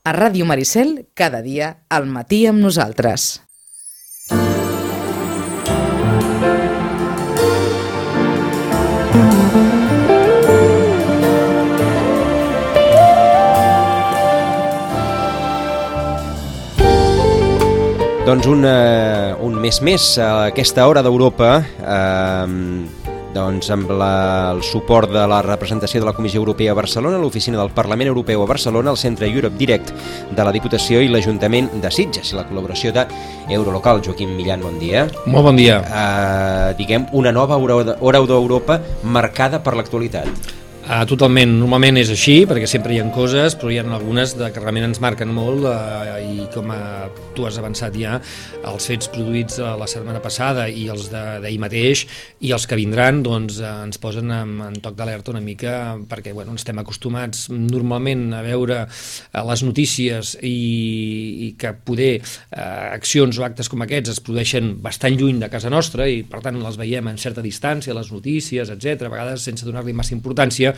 A Ràdio Maricel, cada dia, al matí amb nosaltres. Doncs un, uh, un mes més a aquesta hora d'Europa, eh, doncs amb la, el suport de la representació de la Comissió Europea a Barcelona, l'Oficina del Parlament Europeu a Barcelona, el Centre Europe Direct de la Diputació i l'Ajuntament de Sitges i la col·laboració de Eurolocal. Joaquim Millan, bon dia. Molt bon dia. Eh, diguem, una nova hora d'Europa marcada per l'actualitat. Uh, totalment, normalment és així, perquè sempre hi ha coses, però hi ha algunes de, que realment ens marquen molt uh, i com uh, tu has avançat ja, els fets produïts uh, la setmana passada i els d'ahir mateix i els que vindran doncs, uh, ens posen en, en toc d'alerta una mica perquè bueno, estem acostumats normalment a veure uh, les notícies i, i que poder uh, accions o actes com aquests es produeixen bastant lluny de casa nostra i per tant les veiem en certa distància, les notícies, etc a vegades sense donar-li massa importància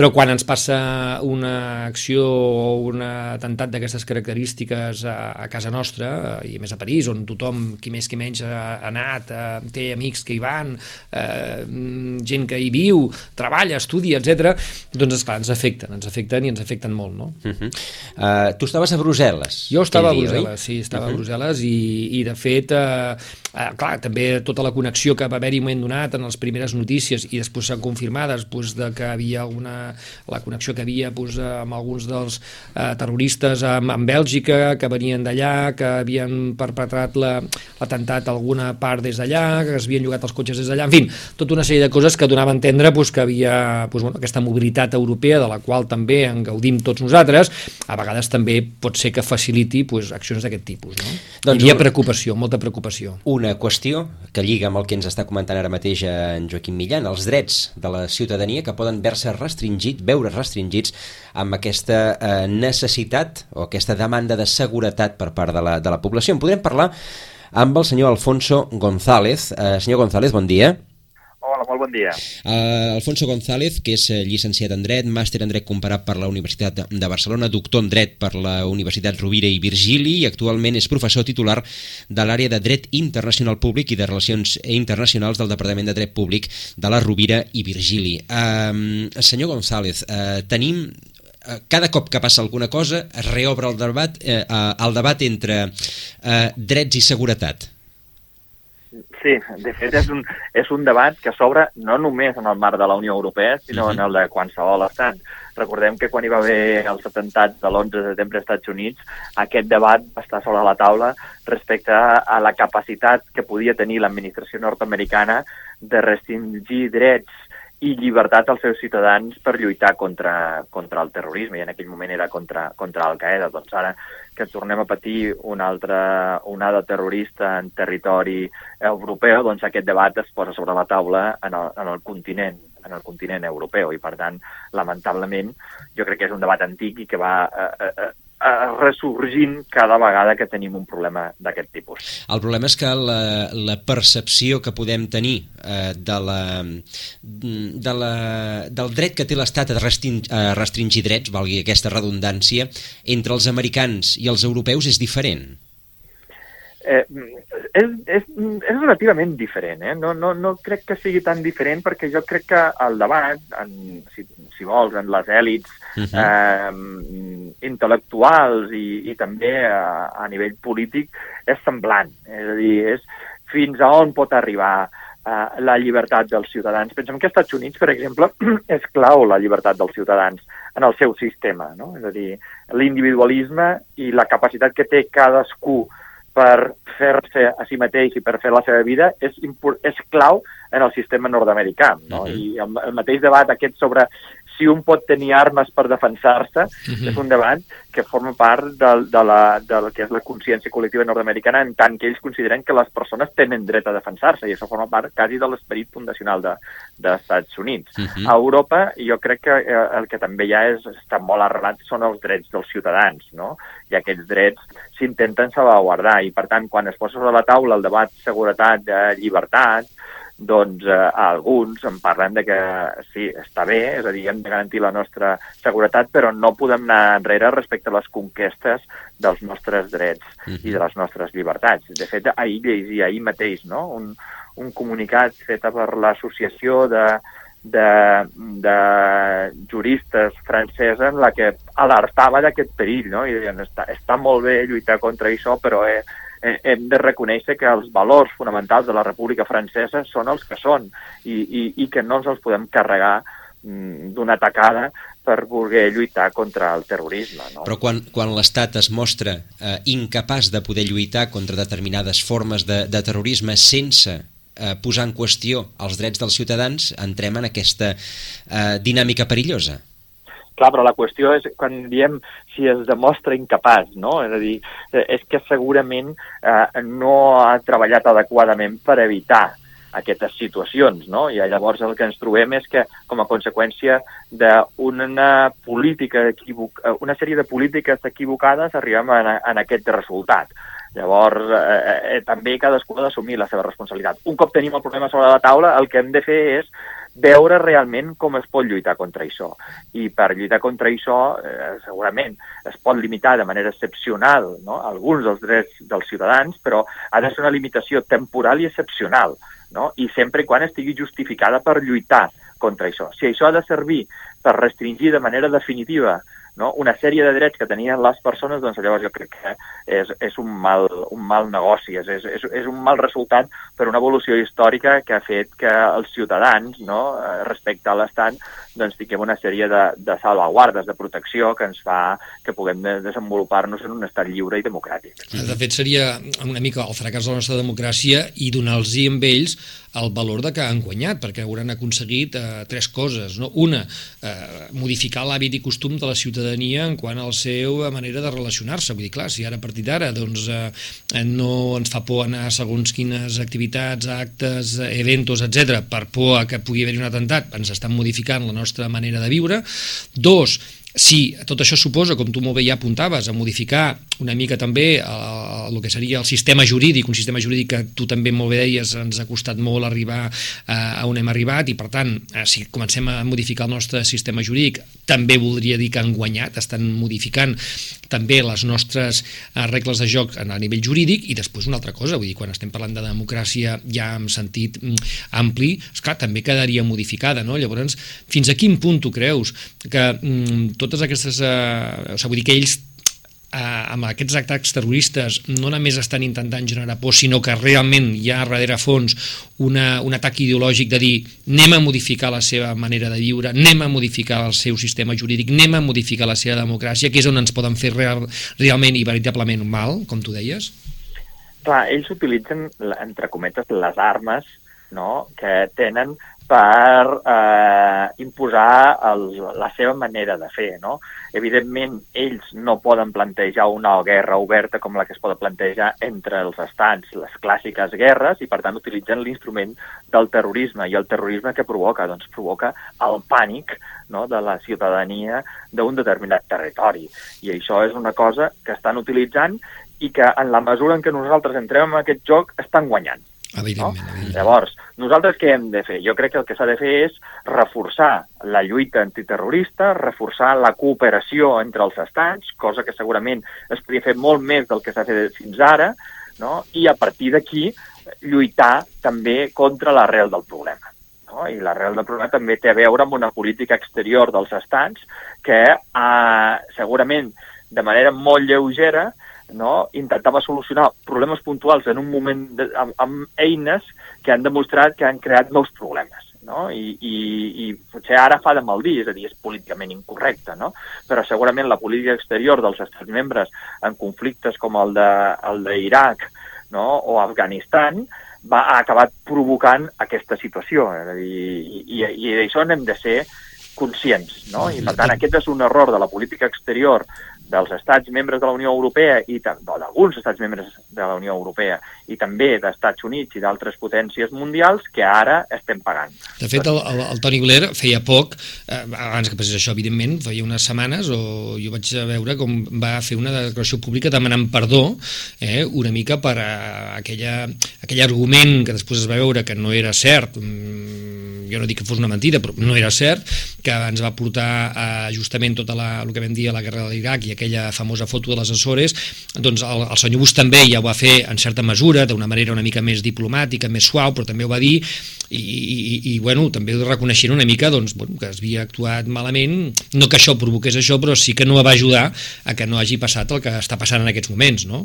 però quan ens passa una acció o un atemptat d'aquestes característiques a, a casa nostra, i més a París, on tothom, qui més qui menys, ha anat, eh, té amics que hi van, eh, gent que hi viu, treballa, estudia, etc. doncs, esclar, ens afecten, ens afecten i ens afecten molt, no? Uh -huh. uh, tu estaves a Brussel·les. Jo estava a Brussel·les, sí, estava uh -huh. a Brussel·les i, i de fet, eh, eh, clar, també tota la connexió que va haver-hi un moment donat en les primeres notícies i després s'han confirmades doncs, de que havia alguna, la connexió que havia doncs, amb alguns dels eh, terroristes amb, amb Bèlgica, que venien d'allà, que havien perpetrat l'atemptat la, a alguna part des d'allà, que es havien llogat els cotxes des d'allà, en fi, tota una sèrie de coses que donava a entendre doncs, que havia doncs, bueno, aquesta mobilitat europea de la qual també en gaudim tots nosaltres, a vegades també pot ser que faciliti doncs, accions d'aquest tipus. No? Doncs Hi havia preocupació, molta preocupació. Una qüestió que lliga amb el que ens està comentant ara mateix en Joaquim Millan, els drets de la ciutadania que poden veure-se restringit, veure restringits amb aquesta eh, necessitat o aquesta demanda de seguretat per part de la, de la població. En podrem parlar amb el senyor Alfonso González. Eh, senyor González, bon dia. Hola, molt bon dia. Uh, Alfonso González, que és llicenciat en dret, màster en dret comparat per la Universitat de Barcelona, doctor en dret per la Universitat Rovira i Virgili i actualment és professor titular de l'àrea de dret internacional públic i de relacions internacionals del Departament de Dret Públic de la Rovira i Virgili. Uh, senyor González, uh, tenim cada cop que passa alguna cosa es reobre el debat, eh, el debat entre eh, drets i seguretat. Sí, de fet és un, és un debat que s'obre no només en el marc de la Unió Europea, sinó -huh. en el de qualsevol estat. Recordem que quan hi va haver els atemptats de l'11 de setembre als Estats Units, aquest debat va estar sobre la taula respecte a la capacitat que podia tenir l'administració nord-americana de restringir drets i llibertat als seus ciutadans per lluitar contra, contra el terrorisme, i en aquell moment era contra, contra Al-Qaeda. Doncs ara que tornem a patir una altra onada terrorista en territori europeu, doncs aquest debat es posa sobre la taula en el, en el continent en el continent europeu i, per tant, lamentablement, jo crec que és un debat antic i que va eh, eh, eh, ressorgint cada vegada que tenim un problema d'aquest tipus. El problema és que la, la percepció que podem tenir eh, de la, de la, del dret que té l'Estat a a restringir drets, valgui aquesta redundància, entre els americans i els europeus és diferent. Eh, és, és, és relativament diferent, eh? no, no, no crec que sigui tan diferent perquè jo crec que el debat, en, si, si vols, en les èlits uh -huh. eh, intel·lectuals i, i també a, a nivell polític és semblant. És a dir, és fins a on pot arribar eh, la llibertat dels ciutadans. Pensem que als Estats Units, per exemple, és clau la llibertat dels ciutadans en el seu sistema. No? És a dir, l'individualisme i la capacitat que té cadascú per fer-se a si mateix i per fer la seva vida és, és clau en el sistema nord-americà. No? Uh -huh. I el, el mateix debat aquest sobre si un pot tenir armes per defensar-se, uh -huh. és un debat que forma part de, de, la, de la que és la consciència col·lectiva nord-americana en tant que ells consideren que les persones tenen dret a defensar-se i això forma part quasi de l'esperit fundacional de, dels Estats Units. Uh -huh. A Europa jo crec que eh, el que també ja és, està molt arrelat són els drets dels ciutadans, no? I aquests drets s'intenten salvaguardar i per tant quan es posa sobre la taula el debat seguretat, de llibertat, doncs eh, alguns en parlen de que sí, està bé, és a dir, hem de garantir la nostra seguretat, però no podem anar enrere respecte a les conquestes dels nostres drets uh -huh. i de les nostres llibertats. De fet, ahir llegia ahir mateix no? un, un comunicat fet per l'associació de, de, de juristes francesa en la que alertava d'aquest perill, no? I deien, està, està molt bé lluitar contra això, però eh, eh, hem de reconèixer que els valors fonamentals de la República Francesa són els que són i, i, i que no ens els podem carregar mm, d'una tacada per voler lluitar contra el terrorisme. No? Però quan, quan l'Estat es mostra eh, incapaç de poder lluitar contra determinades formes de, de terrorisme sense eh, posar en qüestió els drets dels ciutadans, entrem en aquesta eh, dinàmica perillosa. Clar, però la qüestió és quan diem si es demostra incapaç, no? És a dir, eh, és que segurament eh, no ha treballat adequadament per evitar aquestes situacions, no? I llavors el que ens trobem és que, com a conseqüència d'una política. Eh, una sèrie de polítiques equivocades, arribem en, en aquest resultat. Llavors, eh, eh, també cadascú ha d'assumir la seva responsabilitat. Un cop tenim el problema sobre la taula, el que hem de fer és veure realment com es pot lluitar contra això. I per lluitar contra això, eh, segurament, es pot limitar de manera excepcional no? alguns dels drets dels ciutadans, però ha de ser una limitació temporal i excepcional, no? i sempre quan estigui justificada per lluitar contra això. Si això ha de servir per restringir de manera definitiva no? una sèrie de drets que tenien les persones, doncs llavors jo crec que és, és un, mal, un mal negoci, és, és, és un mal resultat per una evolució històrica que ha fet que els ciutadans, no? Eh, respecte a l'Estat, doncs tinguem una sèrie de, de salvaguardes, de protecció que ens fa que puguem desenvolupar-nos en un estat lliure i democràtic. De fet, seria una mica el fracàs de la nostra democràcia i donar-los amb ells el valor de que han guanyat, perquè hauran aconseguit eh, tres coses. No? Una, eh, modificar l'hàbit i costum de la ciutadania en quant a la seva manera de relacionar-se. Vull dir, clar, si ara a partir d'ara doncs, eh, no ens fa por anar segons quines activitats, actes, eventos, etc per por a que pugui haver-hi un atemptat, ens estan modificant la nostra manera de viure. Dos, si tot això suposa, com tu molt bé ja apuntaves, a modificar una mica també el, el que seria el sistema jurídic, un sistema jurídic que tu també molt bé deies, ens ha costat molt arribar eh, a on hem arribat i per tant, eh, si comencem a modificar el nostre sistema jurídic, també voldria dir que han guanyat, estan modificant també les nostres eh, regles de joc a nivell jurídic i després una altra cosa, vull dir, quan estem parlant de democràcia ja en sentit mm, ampli, esclar, també quedaria modificada, no? Llavors, fins a quin punt tu creus que mm, totes aquestes... Eh, o sigui, vull dir que ells eh, amb aquests atacs terroristes no només estan intentant generar por, sinó que realment hi ha darrere fons una, un atac ideològic de dir anem a modificar la seva manera de viure, anem a modificar el seu sistema jurídic, anem a modificar la seva democràcia, que és on ens poden fer real, realment i veritablement mal, com tu deies? Clar, ells utilitzen, entre cometes, les armes no? que tenen per eh, imposar el, la seva manera de fer. No? Evidentment, ells no poden plantejar una guerra oberta com la que es pot plantejar entre els estats, les clàssiques guerres, i per tant utilitzen l'instrument del terrorisme. I el terrorisme que provoca? Doncs provoca el pànic no? de la ciutadania d'un determinat territori. I això és una cosa que estan utilitzant i que en la mesura en què nosaltres entrem en aquest joc estan guanyant. Evidentment, no? evidentment. Llavors, nosaltres què hem de fer? Jo crec que el que s'ha de fer és reforçar la lluita antiterrorista, reforçar la cooperació entre els estats, cosa que segurament es podria fer molt més del que s'ha fet fins ara, no? i a partir d'aquí lluitar també contra l'arrel del problema. No? I l'arrel del problema també té a veure amb una política exterior dels estats que eh, segurament de manera molt lleugera no? intentava solucionar problemes puntuals en un moment de, amb, amb eines que han demostrat que han creat nous problemes. No? I, i, i potser ara fa de mal dir, és a dir, és políticament incorrecte, no? però segurament la política exterior dels estats membres en conflictes com el d'Iraq no? o Afganistan va, ha acabat provocant aquesta situació. És a dir, i, i, i d'això n'hem de ser conscients. No? I per tant, aquest és un error de la política exterior dels estats membres de la Unió Europea i d'alguns estats membres de la Unió Europea i també d'Estats Units i d'altres potències mundials que ara estem pagant. De fet, el, el, el Tony Blair feia poc, eh, abans que passés això, evidentment, feia unes setmanes, o jo vaig veure com va fer una declaració pública demanant perdó eh, una mica per a aquella, aquell argument que després es va veure que no era cert, mm, jo no dic que fos una mentida, però no era cert, que ens va portar a justament tota la, el que vam dir a la guerra de l'Iraq i aquella famosa foto de les Açores, doncs el, el senyor Bush també ja ho va fer en certa mesura, d'una manera una mica més diplomàtica, més suau, però també ho va dir, i, i, i bueno, també reconeixent una mica doncs, bueno, que havia actuat malament, no que això provoqués això, però sí que no va ajudar a que no hagi passat el que està passant en aquests moments, no?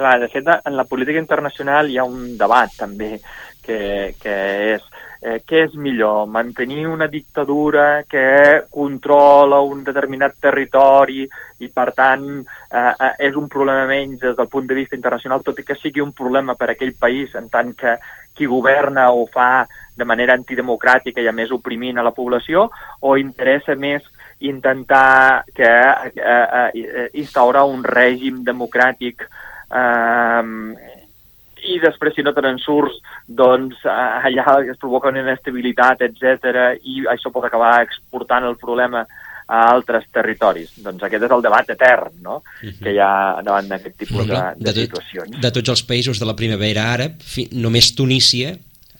Clar, de fet, en la política internacional hi ha un debat també que, que és eh, què és millor, mantenir una dictadura que controla un determinat territori i, per tant, eh, eh, és un problema menys des del punt de vista internacional, tot i que sigui un problema per a aquell país en tant que qui governa ho fa de manera antidemocràtica i a més oprimint a la població, o interessa més intentar que eh, eh, eh instaurar un règim democràtic eh, i després si no te'n surts, doncs eh, allà es provoca una inestabilitat, etc i això pot acabar exportant el problema a altres territoris. Doncs aquest és el debat etern no? uh mhm. -huh. que hi ha davant d'aquest tipus de, de, de situacions. De tots els països de la primavera àrab, només Tunísia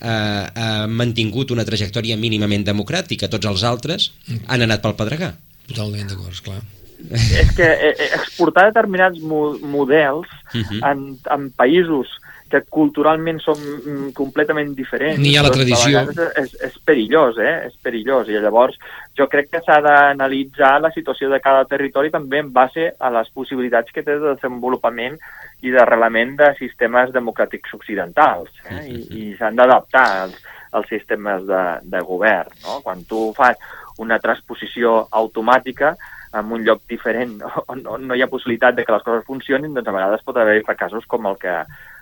eh, ha mantingut una trajectòria mínimament democràtica. Tots els altres mm. han anat pel pedregar. Totalment d'acord, clar és que eh, eh, exportar determinats mo models uh mhm. -huh. en, en països que culturalment som mm, completament diferents. Ni ha la tradició. És, és, és perillós, eh? És perillós. I llavors jo crec que s'ha d'analitzar la situació de cada territori també en base a les possibilitats que té de desenvolupament i d'arrelament de sistemes democràtics occidentals. Eh? I, i s'han d'adaptar als, als sistemes de, de govern. No? Quan tu fas una transposició automàtica, en un lloc diferent on no, no hi ha possibilitat de que les coses funcionin, doncs a vegades pot haver-hi fracassos com el que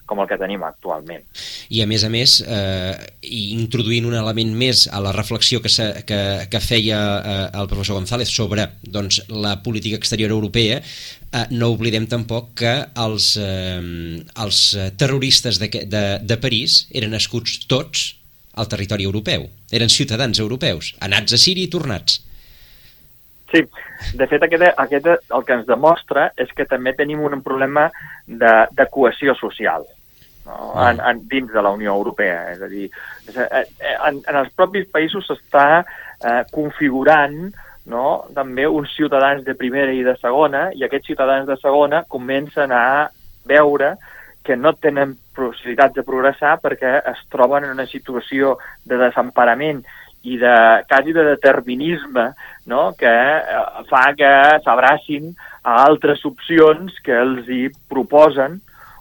com el que tenim actualment. I a més a més, eh, introduint un element més a la reflexió que, que, que feia eh, el professor González sobre doncs, la política exterior europea, eh, no oblidem tampoc que els, eh, els terroristes de, de, de París eren nascuts tots al territori europeu, eren ciutadans europeus, anats a Síria i tornats. Sí, de fet, aquest, aquest el que ens demostra és que també tenim un problema de, de cohesió social no? Mm. en, en, dins de la Unió Europea. És a dir, és, eh, eh, en, en els propis països s'està eh, configurant no? també uns ciutadans de primera i de segona, i aquests ciutadans de segona comencen a veure que no tenen possibilitats de progressar perquè es troben en una situació de desemparament i de quasi de determinisme no? que eh, fa que s'abracin a altres opcions que els hi proposen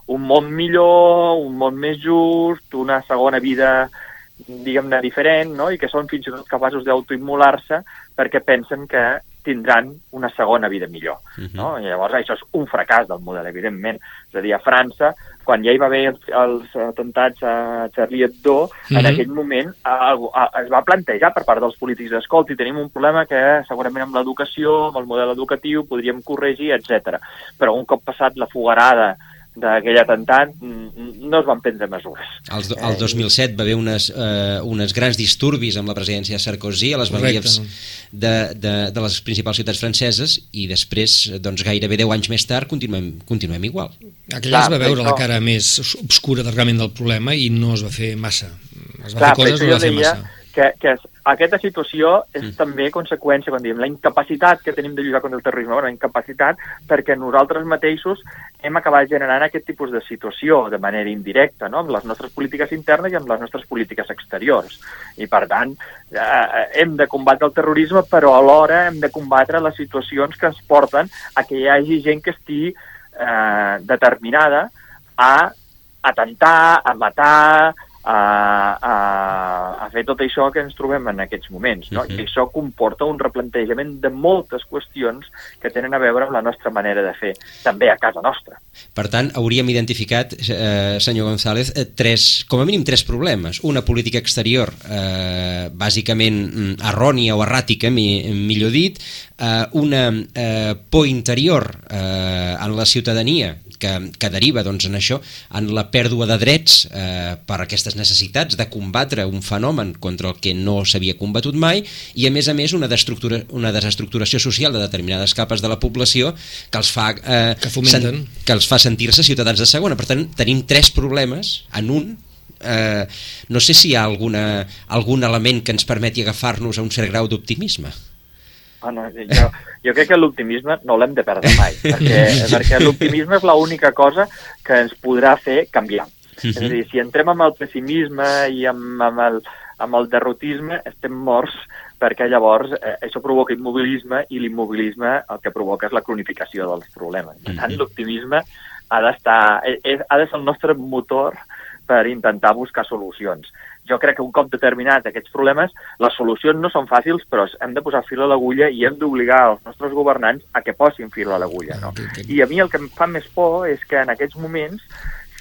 un món millor, un món més just, una segona vida diguem-ne diferent, no? i que són fins i tot capaços d'autoimmolar-se perquè pensen que tindran una segona vida millor. Uh -huh. no? I llavors això és un fracàs del model, evidentment. És a dir, a França, quan ja hi va haver els, els atemptats a Charlie Hebdo, uh -huh. en aquell moment a, a, es va plantejar per part dels polítics escolti, tenim un problema que segurament amb l'educació, amb el model educatiu, podríem corregir, etc. Però un cop passat la fogarada d'aquell atemptat no es van prendre mesures. El, el 2007 va haver unes, eh, unes grans disturbis amb la presidència de Sarkozy a les banlieues de, de, de les principals ciutats franceses i després, doncs gairebé 10 anys més tard, continuem, continuem igual. Aquella es va veure això... la cara més obscura realment del problema i no es va fer massa. Es va Clar, fer coses, no es va fer massa que, que aquesta situació és mm. també conseqüència, quan diem la incapacitat que tenim de lluitar contra el terrorisme, bueno, la incapacitat perquè nosaltres mateixos hem acabat generant aquest tipus de situació de manera indirecta, no? amb les nostres polítiques internes i amb les nostres polítiques exteriors. I, per tant, eh, hem de combatre el terrorisme, però alhora hem de combatre les situacions que ens porten a que hi hagi gent que estigui eh, determinada a atentar, a matar, a, a, a fer tot això que ens trobem en aquests moments. No? Uh -huh. I això comporta un replantejament de moltes qüestions que tenen a veure amb la nostra manera de fer, també a casa nostra. Per tant, hauríem identificat, eh, senyor González, eh, tres, com a mínim tres problemes. Una política exterior eh, bàsicament mm, errònia o erràtica, mi, millor dit, eh, una eh, por interior eh, en la ciutadania que, que deriva doncs, en això, en la pèrdua de drets eh, per aquestes necessitats de combatre un fenomen contra el que no s'havia combatut mai i a més a més una, una desestructuració social de determinades capes de la població que els fa, eh, que, sen que els fa sentir-se ciutadans de segona. Per tant, tenim tres problemes en un eh, no sé si hi ha alguna, algun element que ens permeti agafar-nos a un cert grau d'optimisme. Ah, no, jo, jo crec que l'optimisme no l'hem de perdre mai, perquè, perquè l'optimisme és l'única cosa que ens podrà fer canviar. És a dir, si entrem amb el pessimisme i amb, amb, el, amb el derrotisme, estem morts perquè llavors eh, això provoca immobilisme i l'immobilisme el que provoca és la cronificació dels problemes. Per tant, l'optimisme ha d'estar, eh, ha de ser el nostre motor per intentar buscar solucions jo crec que un cop determinats aquests problemes, les solucions no són fàcils, però hem de posar fil a l'agulla i hem d'obligar els nostres governants a que posin fil a l'agulla. No? I a mi el que em fa més por és que en aquests moments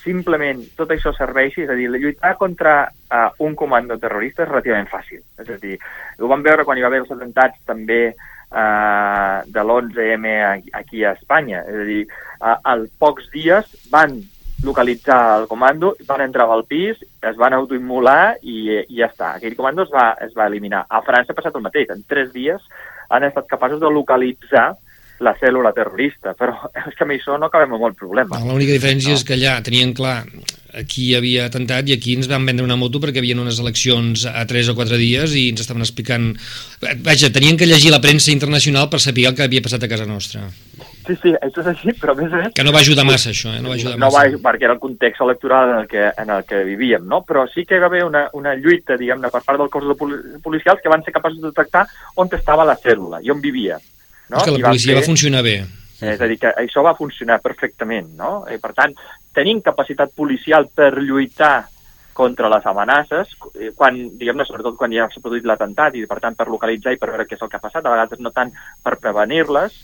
simplement tot això serveixi, és a dir, lluitar contra uh, un comando terrorista és relativament fàcil. És a dir, ho vam veure quan hi va haver els atemptats també uh, de l'11M aquí a Espanya. És a dir, uh, als pocs dies van localitzar el comando, van entrar al pis, es van autoimmolar i, i ja està. Aquell comando es va, es va eliminar. A França ha passat el mateix. En tres dies han estat capaços de localitzar la cèl·lula terrorista, però és que amb això no acabem amb el problema. L'única diferència no. és que allà tenien clar aquí havia atemptat i aquí ens van vendre una moto perquè havien unes eleccions a 3 o 4 dies i ens estaven explicant... Vaja, tenien que llegir la premsa internacional per saber el que havia passat a casa nostra. Sí, sí, això és així, però a més a més... Que no va ajudar massa, això, eh? No va ajudar no massa. va, perquè era el context electoral en el que, en el que vivíem, no? Però sí que hi va haver una, una lluita, diguem-ne, per part del cos de policials que van ser capaços de detectar on estava la cèl·lula i on vivia. No? És que la policia va, fer... va funcionar bé. És a dir, que això va funcionar perfectament, no? I per tant, tenim capacitat policial per lluitar contra les amenaces, quan, diguem-ne, sobretot quan ja s'ha produït l'atemptat i, per tant, per localitzar i per veure què és el que ha passat, a vegades no tant per prevenir-les,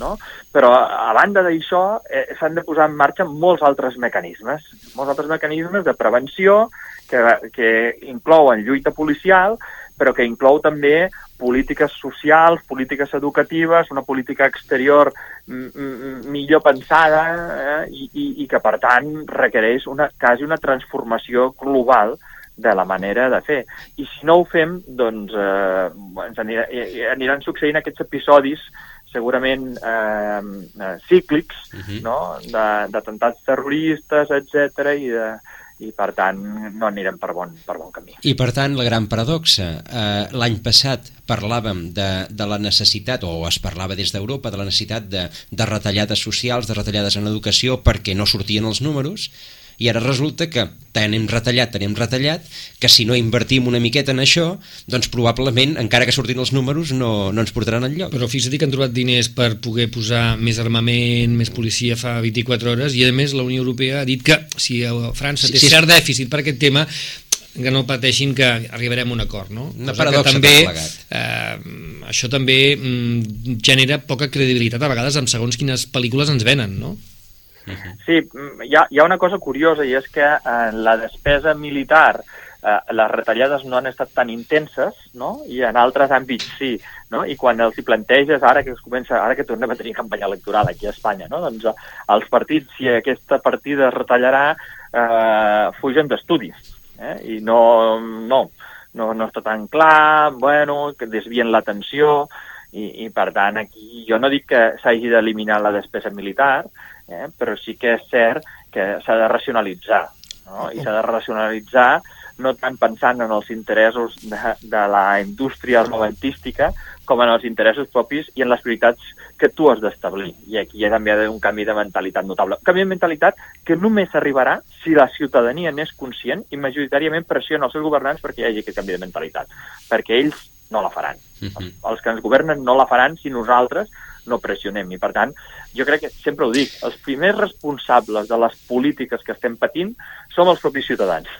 no? Però, a banda d'això, eh, s'han de posar en marxa molts altres mecanismes, molts altres mecanismes de prevenció que, que inclouen lluita policial, però que inclou també polítiques socials, polítiques educatives, una política exterior millor pensada eh, i, i, i que, per tant, requereix una, quasi una transformació global de la manera de fer. I si no ho fem, doncs eh, ens anirà, aniran succeint aquests episodis segurament eh, eh, cíclics, uh mhm. -huh. no? d'atemptats terroristes, etc i de, i per tant no anirem per bon, per bon camí. I per tant la gran paradoxa, eh, l'any passat parlàvem de, de la necessitat, o es parlava des d'Europa, de la necessitat de, de retallades socials, de retallades en educació perquè no sortien els números, i ara resulta que tant hem retallat, tant hem retallat, que si no invertim una miqueta en això, doncs probablement, encara que sortin els números, no, no ens portaran enlloc. Però fixa't que han trobat diners per poder posar més armament, més policia fa 24 hores, i a més la Unió Europea ha dit que si França té sí, sí. cert dèficit per aquest tema, que no pateixin que arribarem a un acord, no? Una paradoxa també, eh, això també mm, genera poca credibilitat a vegades amb segons quines pel·lícules ens venen, no? Sí, mm, hi ha, hi ha una cosa curiosa i és que en la despesa militar eh, les retallades no han estat tan intenses, no? I en altres àmbits sí, no? I quan els hi planteges, ara que es comença, ara que tornem a tenir campanya electoral aquí a Espanya, no? Doncs eh, els partits, si aquesta partida es retallarà, eh, fugen d'estudis, eh? I no, no, no, no està tan clar, bueno, que desvien l'atenció, i, i per tant aquí jo no dic que s'hagi d'eliminar la despesa militar, eh? però sí que és cert que s'ha de racionalitzar, no? i s'ha de racionalitzar no tant pensant en els interessos de, de la indústria armamentística com en els interessos propis i en les prioritats que tu has d'establir. I aquí hi ha també un canvi de mentalitat notable. Un canvi de mentalitat que només arribarà si la ciutadania n'és conscient i majoritàriament pressiona els seus governants perquè hi hagi aquest canvi de mentalitat, perquè ells no la faran. Uh -huh. Els que ens governen no la faran si nosaltres no pressionem. I, per tant, jo crec que, sempre ho dic, els primers responsables de les polítiques que estem patint som els propis ciutadans.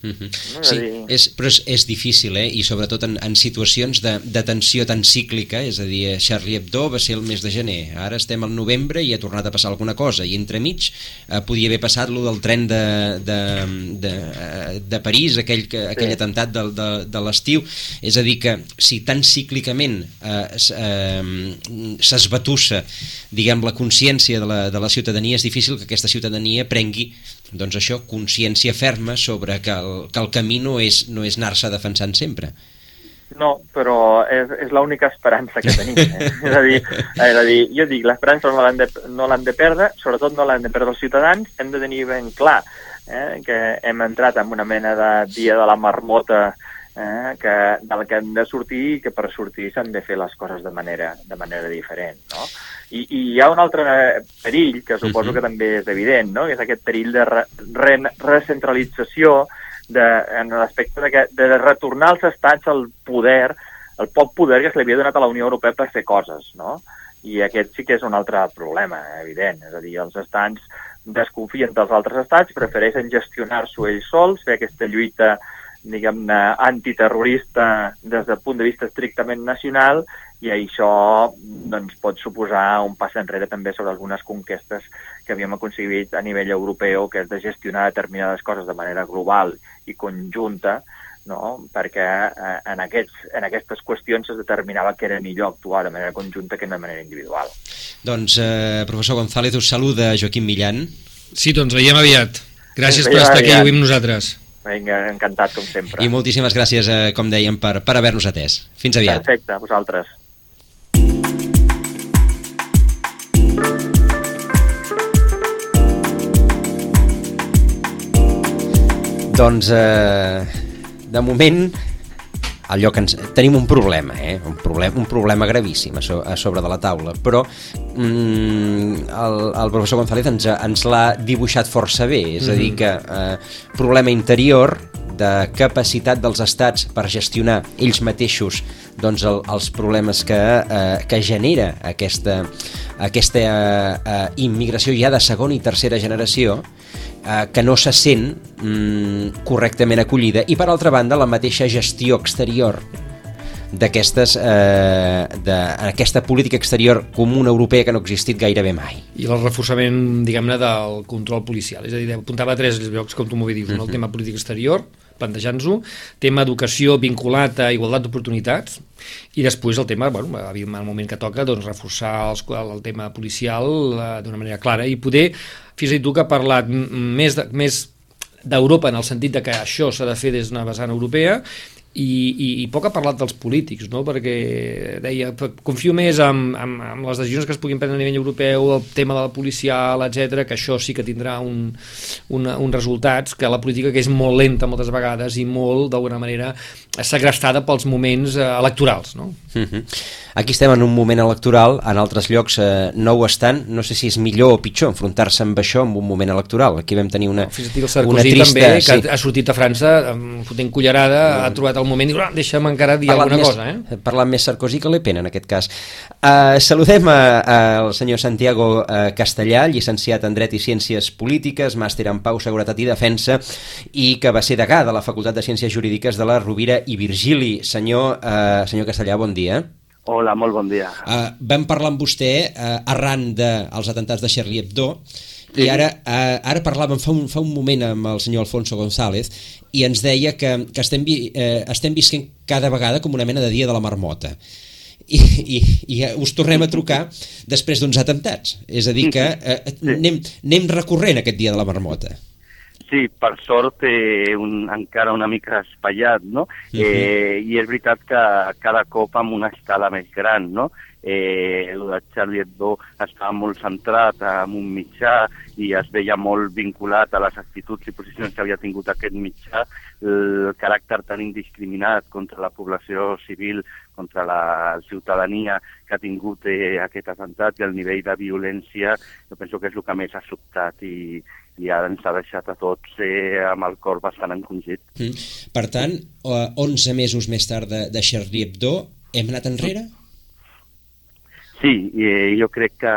Uh -huh. no? Sí, dir... és, però és, és difícil, eh? i sobretot en, en situacions de, de tensió tan cíclica, és a dir, Charlie Hebdo va ser el mes de gener, ara estem al novembre i ha tornat a passar alguna cosa, i entremig eh, podia haver passat lo del tren de, de, de, de París, aquell, que, sí. aquell atemptat de, de, de l'estiu, és a dir que si tan cíclicament eh, eh, s'esbatussa diguem, la consciència de la, de la ciutadania, és difícil que aquesta ciutadania prengui doncs això, consciència ferma sobre que el, que el camí no és, no és anar-se defensant sempre. No, però és, és l'única esperança que tenim. Eh? és, a dir, és a dir, jo dic, l'esperança no l'han de, no de perdre, sobretot no l'han de perdre els ciutadans, hem de tenir ben clar eh, que hem entrat en una mena de dia de la marmota eh, que, del que hem de sortir i que per sortir s'han de fer les coses de manera, de manera diferent. No? I, I hi ha un altre perill, que suposo. -huh. que també és evident, no? que és aquest perill de re, re, recentralització de, en l'aspecte de, que, de retornar als estats el poder, el poc poder que se li havia donat a la Unió Europea per fer coses, no? I aquest sí que és un altre problema, evident. És a dir, els estats desconfien dels altres estats, prefereixen gestionar-s'ho ells sols, fer aquesta lluita diguem-ne, antiterrorista des del punt de vista estrictament nacional i això doncs, pot suposar un pas enrere també sobre algunes conquestes que havíem aconseguit a nivell europeu, que és de gestionar determinades coses de manera global i conjunta, no? perquè eh, en, aquests, en aquestes qüestions es determinava que era millor actuar de manera conjunta que de manera individual. Doncs, eh, professor González, us saluda Joaquim Millan. Sí, doncs veiem aviat. Gràcies per estar aquí avui amb nosaltres. Vinga, encantat, com sempre. I moltíssimes gràcies, eh, com dèiem, per, per haver-nos atès. Fins aviat. Perfecte, a vosaltres. Doncs, eh, de moment, el lloc ens... tenim un problema, eh? un, problema, un problema gravíssim a, so, a sobre de la taula, però mm, el, el professor González ens, ens l'ha dibuixat força bé, és a dir que eh, problema interior de capacitat dels estats per gestionar ells mateixos doncs, el, els problemes que, eh, que genera aquesta, aquesta eh, eh, immigració ja de segona i tercera generació eh, que no se sent mm, correctament acollida. I per altra banda la mateixa gestió exterior d'aquestes eh, d'aquesta política exterior comuna europea que no ha existit gairebé mai. I el reforçament, diguem-ne, del control policial. És a dir, apuntava a tres llocs, com tu m'ho dius, uh -huh. el tema política exterior, plantejant-ho, tema educació vinculat a igualtat d'oportunitats i després el tema, bueno, en el moment que toca, doncs reforçar els, el tema policial eh, d'una manera clara i poder, fins i tu que ha parlat més de, més d'Europa en el sentit de que això s'ha de fer des d'una vessant europea i, i, i poc ha parlat dels polítics, no? perquè deia, confio més en, en, en les decisions que es puguin prendre a nivell europeu, el tema de la policial, etc que això sí que tindrà un, un, un resultats, que la política que és molt lenta moltes vegades i molt, d'alguna manera, segrestada pels moments eh, electorals. No? Uh mhm. -huh. Aquí estem en un moment electoral, en altres llocs eh, no ho estan, no sé si és millor o pitjor enfrontar-se amb això en un moment electoral. Aquí vam tenir una, no, una trista... també, que sí. ha sortit a França fotent cullerada, ha trobat el moment i diu, ah, deixa'm encara dir parlant alguna més, cosa. Eh? Parlant més Sarkozy que Le Pen en aquest cas. Uh, saludem al senyor Santiago uh, Castellà, llicenciat en Dret i Ciències Polítiques, màster en Pau, Seguretat i Defensa, i que va ser degà de la Facultat de Ciències Jurídiques de la Rovira i Virgili. Senyor, uh, senyor Castellà, bon dia. Hola, molt bon dia. Uh, vam parlar amb vostè uh, arran dels de, atentats de Charlie Hebdo sí. i ara, uh, ara parlàvem fa un, fa un moment amb el senyor Alfonso González i ens deia que, que estem, uh, estem visquent cada vegada com una mena de dia de la marmota i, i, i us tornem a trucar després d'uns atentats. És a dir que eh, anem, anem recorrent aquest dia de la marmota. Sí, per sort té un, encara una mica espaiat, no? Uh -huh. eh, I és veritat que cada cop amb una escala més gran, no? Eh, el de Charlie Hebdo estava molt centrat en un mitjà i es veia molt vinculat a les actituds i posicions que havia tingut aquest mitjà, el caràcter tan indiscriminat contra la població civil, contra la ciutadania que ha tingut eh, aquest atemptat i el nivell de violència, jo penso que és el que més ha sobtat i, i ara ens ha deixat a tots eh, amb el cor bastant encongit. Mm. Per tant, 11 mesos més tard de, de Charlie Hebdo, hem anat enrere? Sí, eh, jo crec que,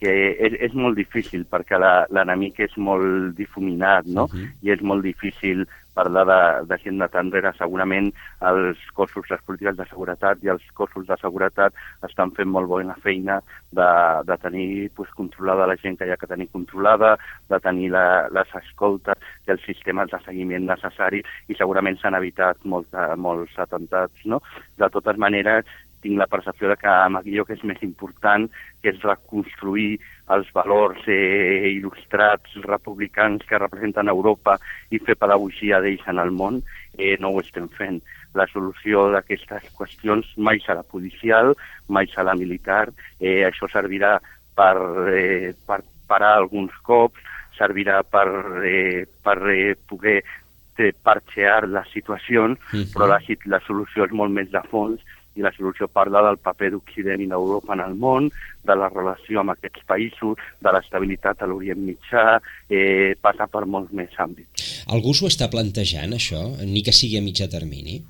que és, és molt difícil perquè l'enemic és molt difuminat, no? Uh -huh. I és molt difícil parlar de, de gent de tan enrere. Segurament els cossos, les polítiques de seguretat i els cossos de seguretat estan fent molt bona feina de, de tenir pues, controlada la gent que hi ha que tenir controlada, de tenir la, les escoltes i els sistemes de seguiment necessaris i segurament s'han evitat molt, molts atemptats. No? De totes maneres, tinc la percepció de que allò que és més important, que és reconstruir els valors eh, il·lustrats republicans que representen Europa i fer pedagogia d'ells en el món, eh, no ho estem fent. La solució d'aquestes qüestions mai serà policial, mai serà militar, eh, això servirà per, eh, per parar alguns cops, servirà per, eh, per eh, poder eh, parxear les situacions, uh -huh. però la, la solució és molt més de fons i la solució parla del paper d'Occident i d'Europa en el món, de la relació amb aquests països, de l'estabilitat a l'Orient Mitjà, eh, passa per molts més àmbits. Algú s'ho està plantejant, això, ni que sigui a mitjà termini?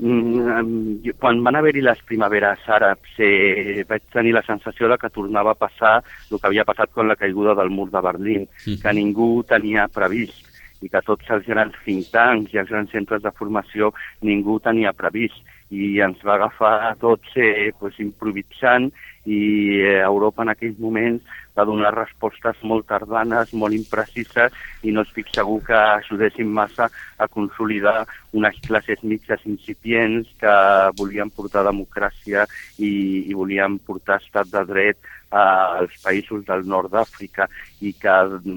Mm, quan van haver-hi les primaveres àrabs eh, vaig tenir la sensació de que tornava a passar el que havia passat amb la caiguda del mur de Berlín, mm. que ningú tenia previst i que tots els grans think tanks i els grans centres de formació ningú tenia previst i ens va agafar a tots eh, pues, improvisant i eh, Europa en aquells moments va donar respostes molt tardanes, molt imprecises i no estic segur que ajudessin massa a consolidar unes classes mitges incipients que volien portar democràcia i, i volien portar estat de dret als països del nord d'Àfrica i que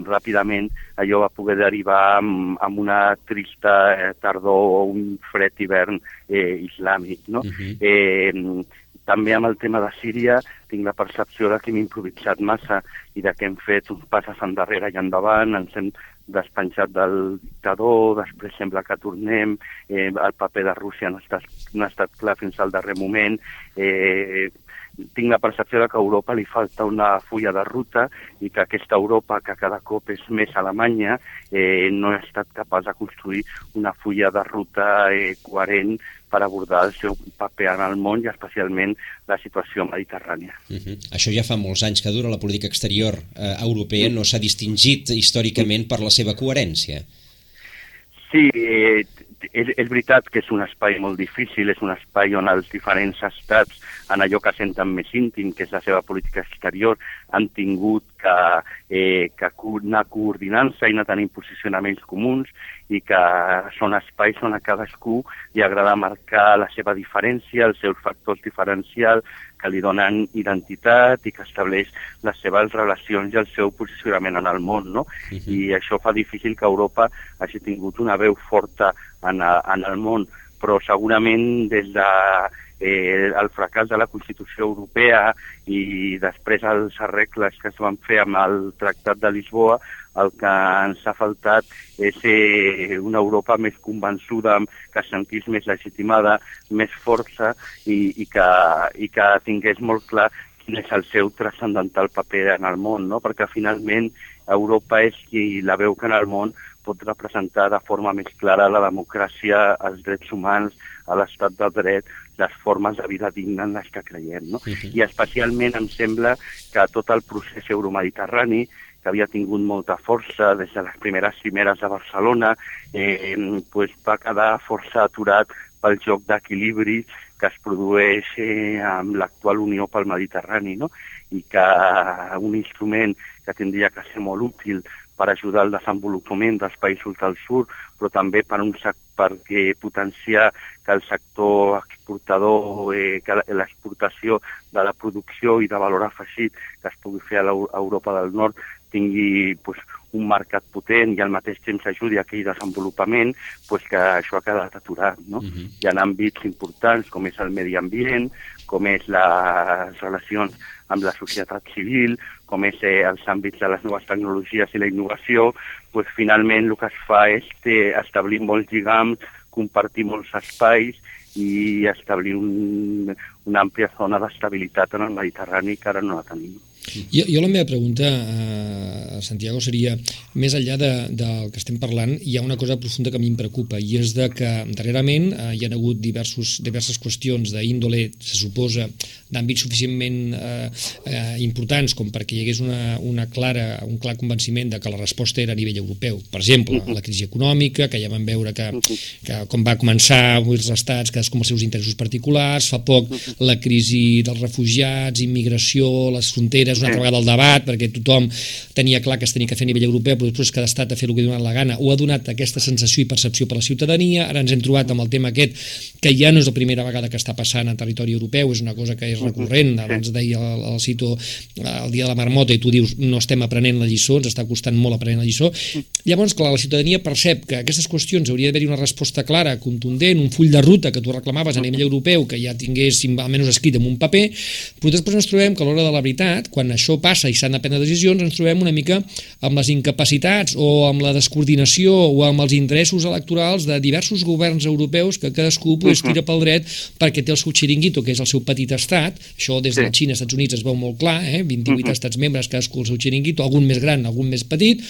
ràpidament allò va poder derivar amb, amb una trista eh, tardor o un fred hivern eh, islàmic. No? Uh -huh. eh, també amb el tema de Síria tinc la percepció de que hem improvisat massa i de que hem fet uns passes endarrere i endavant, ens hem despenjat del dictador, després sembla que tornem, eh, el paper de Rússia no ha estat, no ha estat clar fins al darrer moment, eh, tinc la percepció de que a Europa li falta una fulla de ruta i que aquesta Europa, que cada cop és més Alemanya, eh, no ha estat capaç de construir una fulla de ruta eh, coherent per abordar el seu paper en el món i especialment la situació mediterrània. Uh -huh. Això ja fa molts anys que dura la política exterior eh, europea, no s'ha distingit històricament per la seva coherència. Sí, eh, és, és veritat que és un espai molt difícil, és un espai on els diferents estats, en allò que senten més íntim, que és la seva política exterior, han tingut que, eh, que anar coordinant-se i anar tenint posicionaments comuns i que són espais on a cadascú li agrada marcar la seva diferència, els seus factors diferencials, que li donen identitat i que estableix les seves relacions i el seu posicionament en el món, no? Uh -huh. I això fa difícil que Europa hagi tingut una veu forta en, en el món, però segurament des de eh, el fracàs de la Constitució Europea i després els arregles que es van fer amb el Tractat de Lisboa, el que ens ha faltat és eh, una Europa més convençuda, que es sentís més legitimada, més força i, i, que, i que tingués molt clar quin és el seu transcendental paper en el món, no? perquè finalment Europa és qui la veu que en el món pot representar de forma més clara la democràcia, els drets humans, a l'estat de dret, les formes de vida digna en les que creiem. No? Uh -huh. I especialment em sembla que tot el procés euromediterrani, que havia tingut molta força des de les primeres cimeres de Barcelona, eh, pues va quedar força aturat pel joc d'equilibri que es produeix eh, amb l'actual Unió pel Mediterrani, no? i que un instrument que tindria que ser molt útil per ajudar al desenvolupament dels països del sud, però també per, un, per potenciar que el sector exportador, eh, que l'exportació de la producció i de valor afegit que es pugui fer a l'Europa del Nord tingui pues, un mercat potent i al mateix temps ajudi a aquell desenvolupament, pues, que això ha quedat aturat. No? Uh -huh. Hi ha àmbits importants com és el medi ambient, com és les relacions amb la societat civil, com és eh, els àmbits de les noves tecnologies i la innovació, pues, finalment el que es fa és eh, establir molts lligams, compartir molts espais i establir un, una àmplia zona d'estabilitat en el Mediterrani que ara no la tenim. Jo, jo la meva pregunta, eh, Santiago, seria, més enllà de, del que estem parlant, hi ha una cosa profunda que a mi em preocupa, i és de que darrerament eh, hi ha hagut diversos, diverses qüestions d'índole, se suposa, d'àmbits suficientment eh, eh, importants com perquè hi hagués una, una clara, un clar convenciment de que la resposta era a nivell europeu. Per exemple, la crisi econòmica, que ja vam veure que, que com va començar els estats, cadascú amb els seus interessos particulars, fa poc la crisi dels refugiats, immigració, les fronteres, una altra vegada el debat, perquè tothom tenia clar que es tenia que fer a nivell europeu, però després cada estat a fer el que ha donat la gana, o ha donat aquesta sensació i percepció per la ciutadania, ara ens hem trobat amb el tema aquest, que ja no és la primera vegada que està passant en territori europeu, és una cosa que és recurrent, abans deia el, el Cito el dia de la marmota i tu dius no estem aprenent la lliçó, ens està costant molt aprenent la lliçó, llavors clar, la ciutadania percep que aquestes qüestions hauria d'haver-hi una resposta clara, contundent, un full de ruta que tu reclamaves a nivell europeu, que ja tinguéssim almenys escrit en un paper, però després ens trobem que a l'hora de la veritat, quan això passa i s'han de prendre decisions, ens trobem una mica amb les incapacitats o amb la descoordinació o amb els interessos electorals de diversos governs europeus que cadascú pues, tira pel dret perquè té el seu xiringuito, que és el seu petit estat, això des de la Xina, Estats Units es veu molt clar, eh? 28 estats membres, cadascú el seu xiringuito, algun més gran, algun més petit,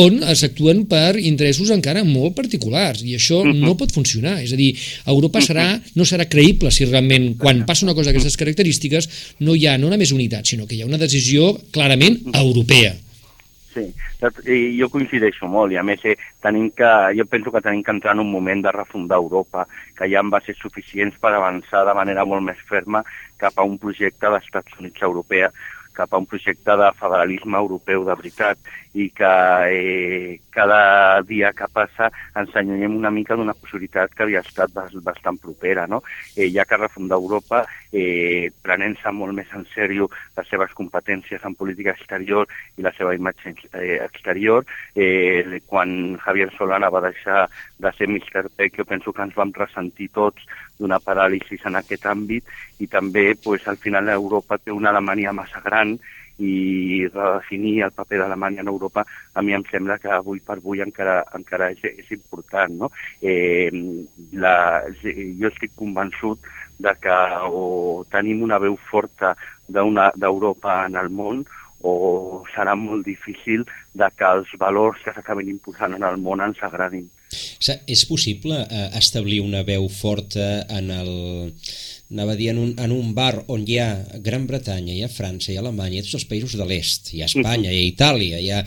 on s'actuen per interessos encara molt particulars, i això no pot funcionar, és a dir, Europa serà, no serà creïble si realment quan passa una cosa d'aquestes característiques no hi ha no només unitat, sinó que hi ha una decisió clarament europea. Sí, i jo coincideixo molt i a més eh, tenim que, jo penso que tenim que entrar en un moment de refundar Europa, que ja va ser suficients per avançar de manera molt més ferma cap a un projecte d'Estats Units europea, cap a un projecte de federalisme europeu de veritat i que eh, cada dia que passa ens allunyem una mica d'una possibilitat que havia estat bastant propera. No? Eh, ja que refundar Europa, eh, prenent-se molt més en sèrio les seves competències en política exterior i la seva imatge eh, exterior, eh, quan Javier Solana va deixar de ser Mr. Peck, jo penso que ens vam ressentir tots d'una paràlisi en aquest àmbit i també pues, al final Europa té una Alemanya massa gran i redefinir el paper d'Alemanya en Europa a mi em sembla que avui per avui encara, encara és, és important. No? Eh, la, jo estic convençut de que o tenim una veu forta d'Europa en el món o serà molt difícil de que els valors que s'acaben imposant en el món ens agradin. És possible eh, establir una veu forta en el anava a dir, en un, en un bar on hi ha Gran Bretanya, hi ha França, hi ha Alemanya, hi ha tots els països de l'est, hi ha Espanya, hi ha Itàlia, hi ha...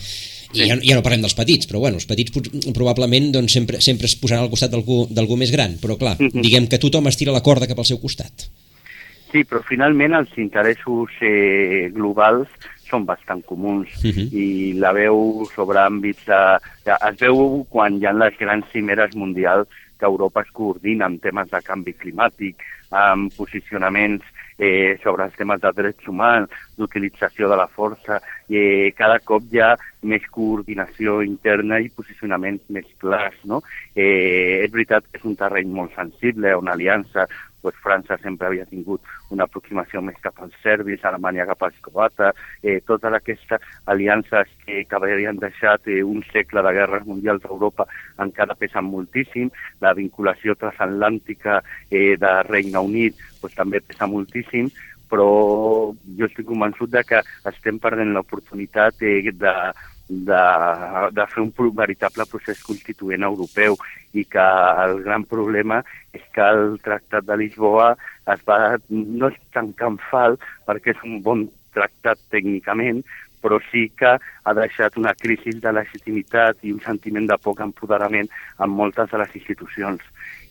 I ja, ja no parlem dels petits, però bueno, els petits probablement doncs, sempre, sempre es posaran al costat d'algú més gran, però clar, diguem que tothom estira la corda cap al seu costat. Sí, però finalment els interessos eh, globals són bastant comuns uh -huh. i la veu sobre àmbits de, de, es veu quan hi ha les grans cimeres mundials que Europa es coordina en temes de canvi climàtic, amb posicionaments eh, sobre els temes de drets humans, d'utilització de la força, i eh, cada cop hi ha més coordinació interna i posicionaments més clars. No? Eh, és veritat que és un terreny molt sensible, una aliança pues, França sempre havia tingut una aproximació més cap als serbis, Alemanya cap als croates, eh, totes aquestes aliances que, que havien deixat eh, un segle de guerres mundials a Europa encara pesen moltíssim, la vinculació transatlàntica eh, de Regne Unit pues, també pesa moltíssim, però jo estic convençut de que estem perdent l'oportunitat eh, de, de, de fer un veritable procés constituent europeu i que el gran problema és que el Tractat de Lisboa es va, no és tancar en fal perquè és un bon tractat tècnicament, però sí que ha deixat una crisi de legitimitat i un sentiment de poc empoderament en moltes de les institucions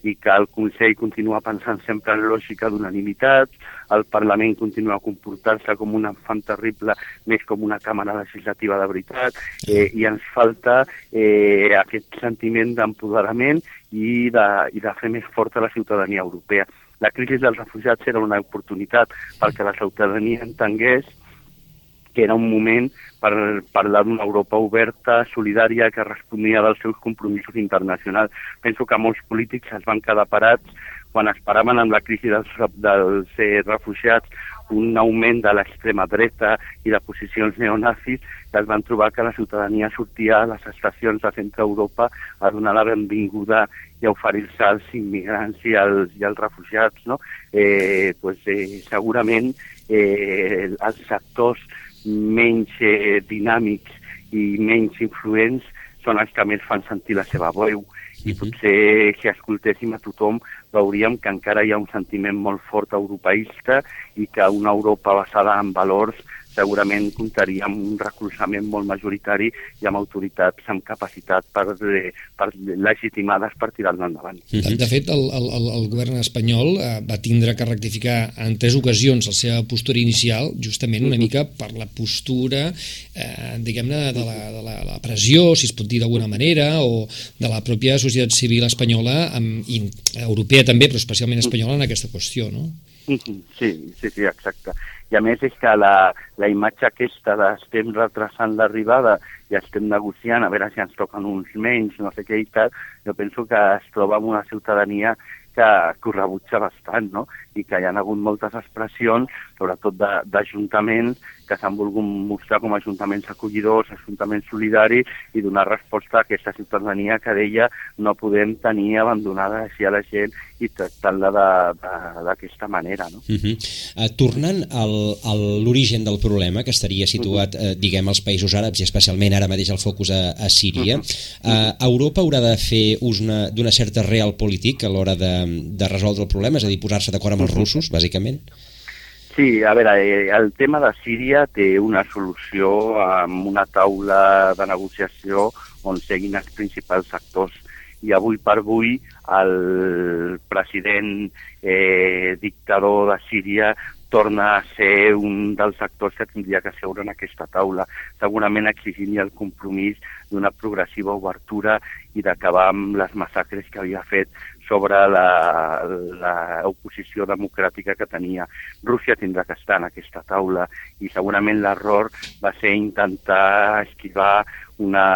i que el Consell continua pensant sempre en lògica d'unanimitat, el Parlament continua a comportar-se com un enfant terrible, més com una càmera legislativa de veritat, eh, i ens falta eh, aquest sentiment d'empoderament i, de, i de fer més forta la ciutadania europea. La crisi dels refugiats era una oportunitat perquè la ciutadania entengués que era un moment per parlar d'una Europa oberta, solidària, que responia dels seus compromisos internacionals. Penso que molts polítics es van quedar parats quan esperaven amb la crisi dels, dels eh, refugiats un augment de l'extrema dreta i de posicions neonazis, que es van trobar que la ciutadania sortia a les estacions de centre Europa a donar la benvinguda i a oferir-se als immigrants i als, i als refugiats. No? Eh, pues, eh, segurament eh, els sectors menys eh, dinàmics i menys influents són els que més fan sentir la seva veu. I potser si escoltéssim a tothom veuríem que encara hi ha un sentiment molt fort europeista i que una Europa basada en valors segurament comptaria amb un recolzament molt majoritari i amb autoritats amb capacitat per, eh, per legitimades per tirar-ne endavant. De, de fet, el, el, el govern espanyol eh, va tindre que rectificar en tres ocasions la seva postura inicial, justament una mica per la postura, eh, diguem-ne, de, la, de la, la pressió, si es pot dir d'alguna manera, o de la pròpia societat civil espanyola, amb, i europea també, però especialment espanyola en aquesta qüestió, no? Sí, sí, sí, exacte i a més és que la, la imatge aquesta d'estem retrasant l'arribada i estem negociant a veure si ens toquen uns menys, no sé què i tal, jo penso que es troba amb una ciutadania que, que ho rebutja bastant, no? I que hi ha hagut moltes expressions, sobretot d'ajuntaments, que s'han volgut mostrar com ajuntaments acollidors, ajuntaments solidaris i donar resposta a aquesta ciutadania que deia no podem tenir abandonada així a la gent i tractant-la d'aquesta manera. No? Uh -huh. uh, tornant al, a l'origen del problema, que estaria situat, uh -huh. uh, diguem, als països àrabs i especialment ara mateix el focus a, a Síria, uh -huh. uh, Europa haurà de fer ús d'una certa real polític a l'hora de, de resoldre el problema, és a dir, posar-se d'acord amb els russos, bàsicament? Sí, a veure, eh, el tema de Síria té una solució amb una taula de negociació on seguin els principals actors. I avui per avui el president eh, dictador de Síria torna a ser un dels actors que tindria que seure en aquesta taula, segurament exigint el compromís d'una progressiva obertura i d'acabar amb les massacres que havia fet sobre l'oposició democràtica que tenia. Rússia tindrà que estar en aquesta taula i segurament l'error va ser intentar esquivar una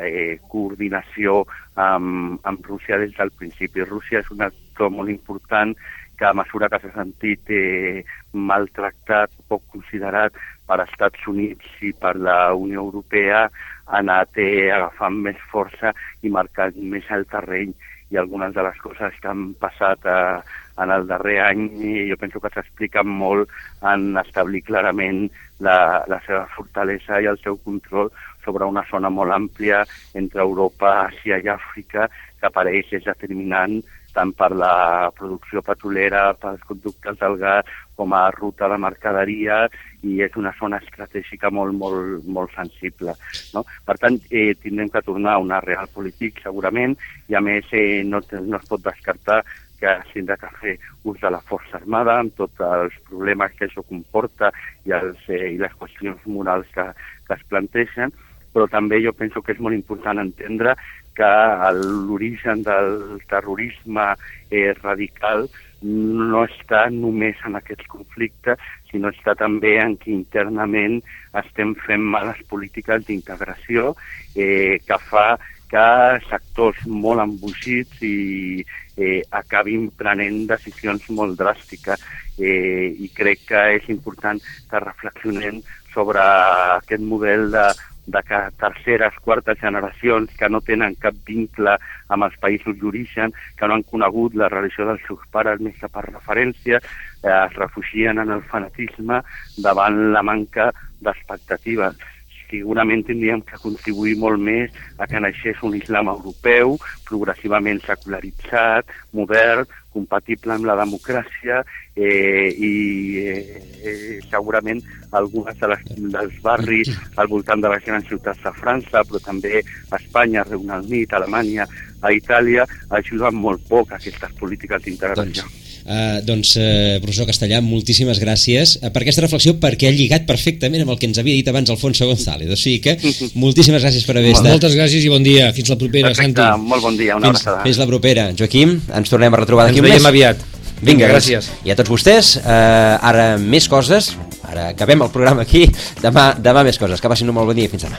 eh, coordinació amb, amb Rússia des del principi. Rússia és un actor molt important que a mesura que s'ha sentit eh, maltractat, poc considerat per Estats Units i per la Unió Europea, ha anat eh, agafant més força i marcant més el terreny. I algunes de les coses que han passat eh, en el darrer any jo penso que s'expliquen molt en establir clarament la, la seva fortalesa i el seu control sobre una zona molt àmplia entre Europa, Àsia i Àfrica que per ells és determinant tant per la producció petrolera, pels conductes del gas, com a ruta de mercaderia, i és una zona estratègica molt, molt, molt sensible. No? Per tant, eh, tindrem que tornar a una real polític, segurament, i a més eh, no, no es pot descartar que s'haurà que fer ús de la força armada amb tots els problemes que això comporta i, els, eh, i les qüestions morals que, que es plantegen, però també jo penso que és molt important entendre que l'origen del terrorisme eh, radical no està només en aquest conflicte, sinó està també en que internament estem fent males polítiques d'integració eh, que fa que sectors molt embogits i eh, acabin prenent decisions molt dràstiques. Eh, i crec que és important que reflexionem sobre aquest model de de que terceres, quartes generacions que no tenen cap vincle amb els països d'origen, que no han conegut la religió dels seus pares més que per referència, eh, es refugien en el fanatisme davant la manca d'expectatives segurament tindríem que contribuir molt més a que naixés un islam europeu, progressivament secularitzat, modern, compatible amb la democràcia eh, i eh, eh, segurament algunes de les, dels barris al voltant de les grans ciutats de França, però també a Espanya, Regne Unit, Alemanya, a Itàlia, ajuden molt poc a aquestes polítiques d'integració. Doncs Uh, doncs, uh, professor Castellà, moltíssimes gràcies uh, per aquesta reflexió, perquè ha lligat perfectament amb el que ens havia dit abans Alfonso González. O sigui que moltíssimes gràcies per haver estat. Moltes gràcies i bon dia. Fins la propera, Perfecte, Santi. molt bon dia, una Fins, abraçada. fins la propera. Joaquim, ens tornem a retrobar Ens d'aquí un veiem mes. aviat. Vinga, gràcies. I a tots vostès, uh, ara més coses. Ara acabem el programa aquí. Demà, demà més coses. Que passin un molt bon dia i fins demà.